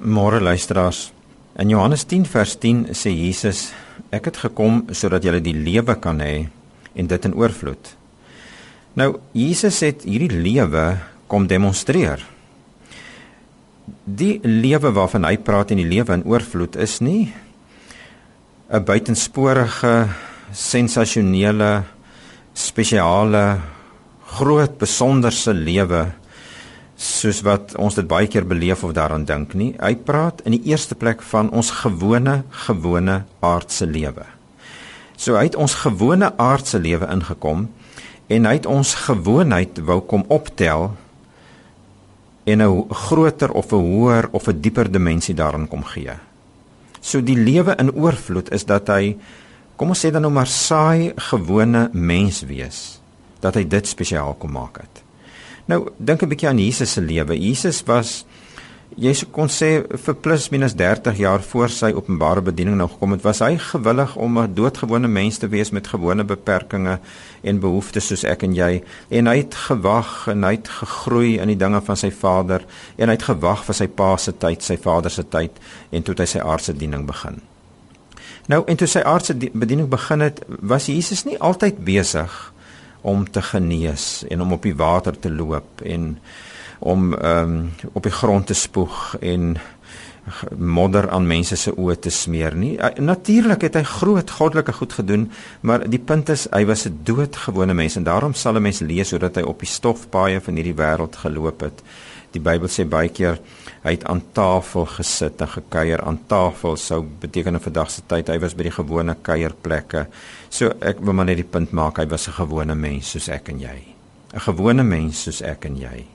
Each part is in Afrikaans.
Môre luisteraars. In Johannes 10 vers 10 sê Jesus: Ek het gekom sodat julle die lewe kan hê en dit in oorvloed. Nou Jesus het hierdie lewe kom demonstreer. Die lewe waarvan hy praat in die lewe in oorvloed is nie 'n buitensporige sensasionele spesiale groot besonderse lewe soos wat ons dit baie keer beleef of daaraan dink nie. Hy praat in die eerste plek van ons gewone gewone aardse lewe. So hy het ons gewone aardse lewe ingekom en hy het ons gewoonheid wou kom optel en 'n groter of 'n hoër of 'n dieper dimensie daarin kom gee. So die lewe in oorvloed is dat hy kom ons sê dan nou maar saai gewone mens wees dat hy dit spesiaal kom maak het. Nou dink 'n bietjie aan Jesus se lewe. Jesus was jy kon sê vir plus minus 30 jaar voor sy openbare bediening nou gekom het, was hy gewillig om 'n doodgewone mens te wees met gewone beperkings en behoeftes soos ek en jy. En hy het gewag en hy het gegroei in die dinge van sy Vader en hy het gewag vir sy pa se tyd, sy Vader se tyd en toe hy sy aardse bediening begin. Nou en toe sy aardse bediening begin het, was Jesus nie altyd besig om te genees en om op die water te loop en om ehm um, op die grond te spoeg en modder aan mense se oë te smeer nie. Natuurlik het hy groot goddelike goed gedoen, maar die punt is hy was 'n doodgewone mens en daarom sal 'n mens lees hoe dat hy op die stofpaaie van hierdie wêreld geloop het. Die Bybel sê baie keer hy het aan tafel gesit en gekuier. Aan tafel sou beteken in vandag se tyd hy was by die gewone kuierplekke. So ek wil maar net die punt maak, hy was 'n gewone mens soos ek en jy. 'n Gewone mens soos ek en jy.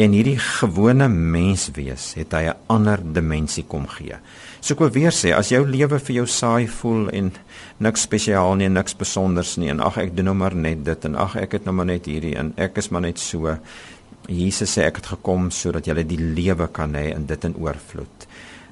En hierdie gewone mens wees, het hy 'n ander dimensie kom gee. So ek wil weer sê, as jou lewe vir jou saai voel en niks spesiaal nie, niks besonders nie en ag ek doen nou maar net dit en ag ek het nou maar net hierdie en ek is maar net so. Jesus sê ek het gekom sodat jy die lewe kan hê en dit in oorvloed.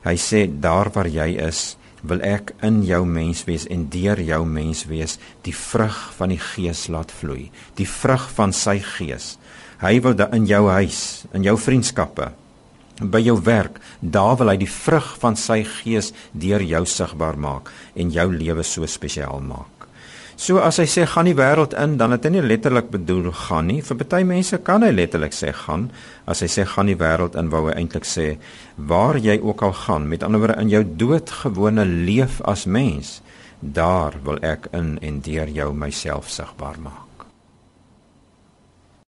Hy sê daar waar jy is, wil ek in jou mens wees en deur jou mens wees. Die vrug van die gees laat vloei. Die vrug van sy gees. Hy wil da in jou huis in jou vriendskappe by jou werk daar wil hy die vrug van sy gees deur jou sigbaar maak en jou lewe so spesiaal maak So as hy sê gaan die wêreld in, dan het hy nie letterlik bedoel gaan nie. Vir party mense kan hy letterlik sê gaan. As hy sê gaan die wêreld in, wou hy eintlik sê waar jy ook al gaan, met ander woorde in jou doodgewone leef as mens, daar wil ek in en deur jou myself sigbaar maak.